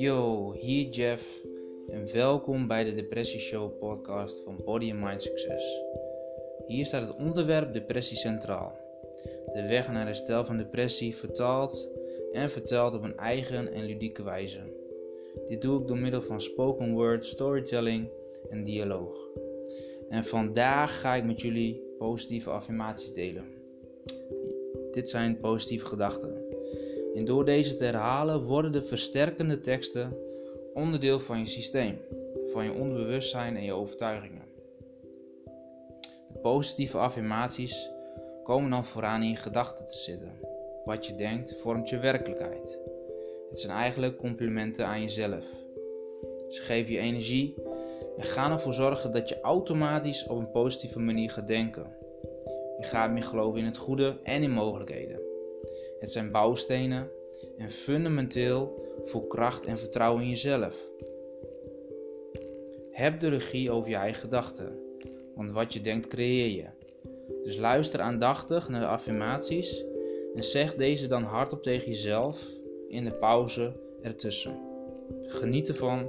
Yo, hier Jeff en welkom bij de Depressie Show podcast van Body and Mind Success. Hier staat het onderwerp depressie centraal. De weg naar herstel van depressie vertaald en verteld op een eigen en ludieke wijze. Dit doe ik door middel van spoken word, storytelling en dialoog. En vandaag ga ik met jullie positieve affirmaties delen. Dit zijn positieve gedachten. En door deze te herhalen worden de versterkende teksten onderdeel van je systeem, van je onderbewustzijn en je overtuigingen. De positieve affirmaties komen dan vooraan in je gedachten te zitten. Wat je denkt vormt je werkelijkheid. Het zijn eigenlijk complimenten aan jezelf. Ze geven je energie en gaan ervoor zorgen dat je automatisch op een positieve manier gaat denken. Je gaat meer geloven in het goede en in mogelijkheden. Het zijn bouwstenen en fundamenteel voor kracht en vertrouwen in jezelf. Heb de regie over je eigen gedachten, want wat je denkt creëer je. Dus luister aandachtig naar de affirmaties en zeg deze dan hardop tegen jezelf in de pauze ertussen. Geniet ervan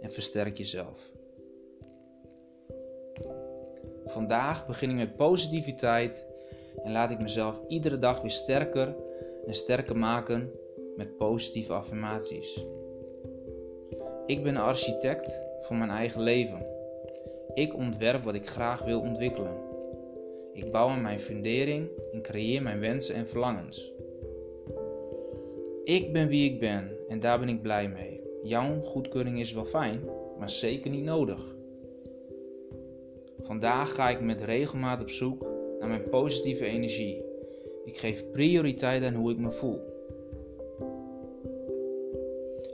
en versterk jezelf. Vandaag begin ik met positiviteit en laat ik mezelf iedere dag weer sterker en sterker maken met positieve affirmaties. Ik ben architect van mijn eigen leven. Ik ontwerp wat ik graag wil ontwikkelen. Ik bouw aan mijn fundering en creëer mijn wensen en verlangens. Ik ben wie ik ben en daar ben ik blij mee. Jouw goedkeuring is wel fijn, maar zeker niet nodig. Vandaag ga ik met regelmaat op zoek naar mijn positieve energie. Ik geef prioriteit aan hoe ik me voel.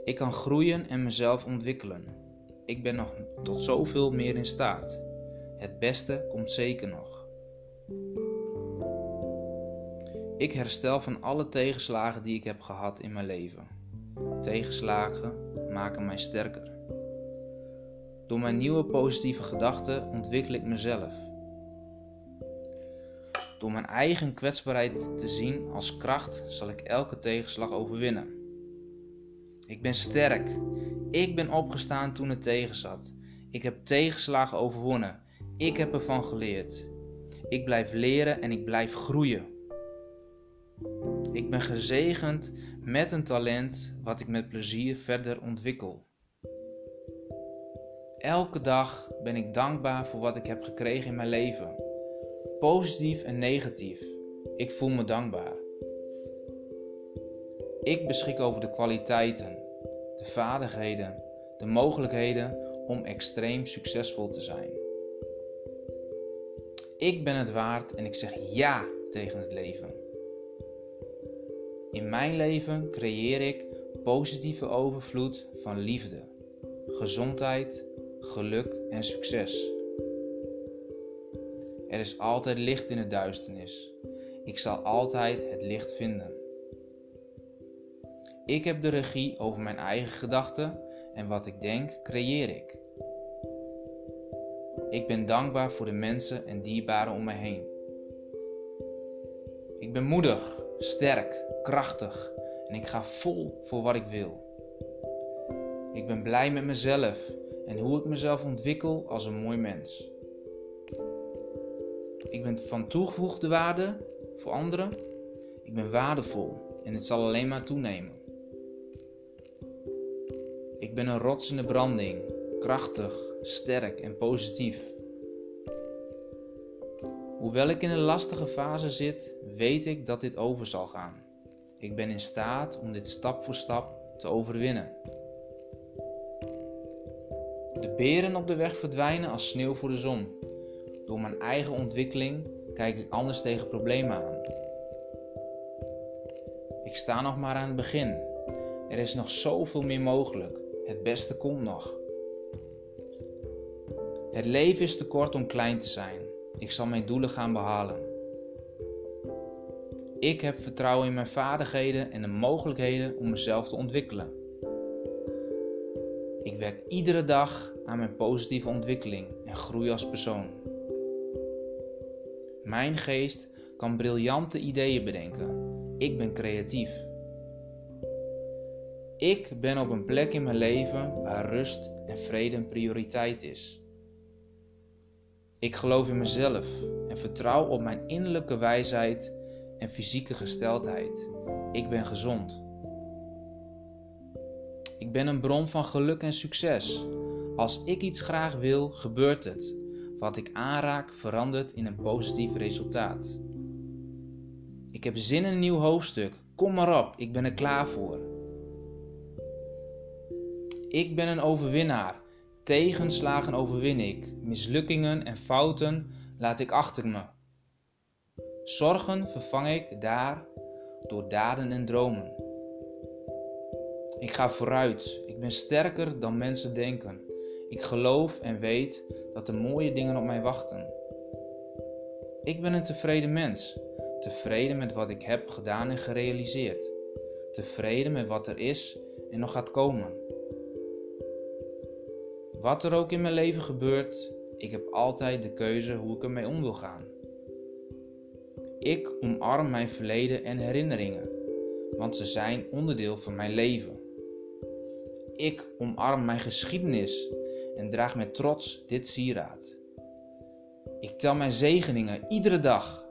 Ik kan groeien en mezelf ontwikkelen. Ik ben nog tot zoveel meer in staat. Het beste komt zeker nog. Ik herstel van alle tegenslagen die ik heb gehad in mijn leven. Tegenslagen maken mij sterker. Door mijn nieuwe positieve gedachten ontwikkel ik mezelf. Door mijn eigen kwetsbaarheid te zien als kracht zal ik elke tegenslag overwinnen. Ik ben sterk. Ik ben opgestaan toen het tegenzat. Ik heb tegenslagen overwonnen. Ik heb ervan geleerd. Ik blijf leren en ik blijf groeien. Ik ben gezegend met een talent wat ik met plezier verder ontwikkel. Elke dag ben ik dankbaar voor wat ik heb gekregen in mijn leven. Positief en negatief. Ik voel me dankbaar. Ik beschik over de kwaliteiten, de vaardigheden, de mogelijkheden om extreem succesvol te zijn. Ik ben het waard en ik zeg ja tegen het leven. In mijn leven creëer ik positieve overvloed van liefde, gezondheid, geluk en succes. Er is altijd licht in de duisternis. Ik zal altijd het licht vinden. Ik heb de regie over mijn eigen gedachten en wat ik denk, creëer ik. Ik ben dankbaar voor de mensen en dierbaren om me heen. Ik ben moedig, sterk, krachtig en ik ga vol voor wat ik wil. Ik ben blij met mezelf en hoe ik mezelf ontwikkel als een mooi mens. Ik ben van toegevoegde waarde voor anderen. Ik ben waardevol en het zal alleen maar toenemen. Ik ben een rots in de branding, krachtig, sterk en positief. Hoewel ik in een lastige fase zit, weet ik dat dit over zal gaan. Ik ben in staat om dit stap voor stap te overwinnen. De beren op de weg verdwijnen als sneeuw voor de zon. Door mijn eigen ontwikkeling kijk ik anders tegen problemen aan. Ik sta nog maar aan het begin. Er is nog zoveel meer mogelijk. Het beste komt nog. Het leven is te kort om klein te zijn. Ik zal mijn doelen gaan behalen. Ik heb vertrouwen in mijn vaardigheden en de mogelijkheden om mezelf te ontwikkelen. Ik werk iedere dag aan mijn positieve ontwikkeling en groei als persoon. Mijn geest kan briljante ideeën bedenken. Ik ben creatief. Ik ben op een plek in mijn leven waar rust en vrede een prioriteit is. Ik geloof in mezelf en vertrouw op mijn innerlijke wijsheid en fysieke gesteldheid. Ik ben gezond. Ik ben een bron van geluk en succes. Als ik iets graag wil, gebeurt het. Wat ik aanraak verandert in een positief resultaat. Ik heb zin in een nieuw hoofdstuk. Kom maar op, ik ben er klaar voor. Ik ben een overwinnaar. Tegenslagen overwin ik. Mislukkingen en fouten laat ik achter me. Zorgen vervang ik daar door daden en dromen. Ik ga vooruit. Ik ben sterker dan mensen denken. Ik geloof en weet dat er mooie dingen op mij wachten. Ik ben een tevreden mens. Tevreden met wat ik heb gedaan en gerealiseerd. Tevreden met wat er is en nog gaat komen. Wat er ook in mijn leven gebeurt, ik heb altijd de keuze hoe ik ermee om wil gaan. Ik omarm mijn verleden en herinneringen, want ze zijn onderdeel van mijn leven. Ik omarm mijn geschiedenis en draag met trots dit sieraad. Ik tel mijn zegeningen iedere dag.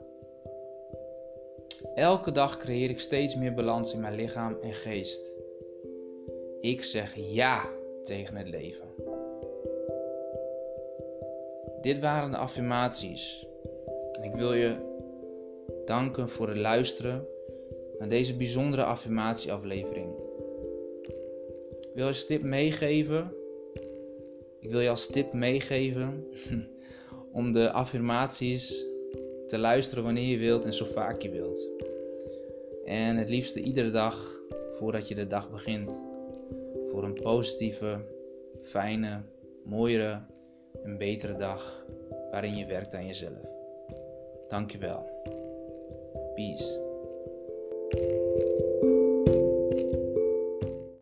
Elke dag creëer ik steeds meer balans in mijn lichaam en geest. Ik zeg ja tegen het leven. Dit waren de affirmaties. En ik wil je danken voor het luisteren naar deze bijzondere affirmatieaflevering. Ik wil je als tip meegeven. Ik wil je als tip meegeven om de affirmaties te luisteren wanneer je wilt en zo vaak je wilt. En het liefste iedere dag voordat je de dag begint. Voor een positieve, fijne, mooiere een betere dag waarin je werkt aan jezelf. Dankjewel. Peace.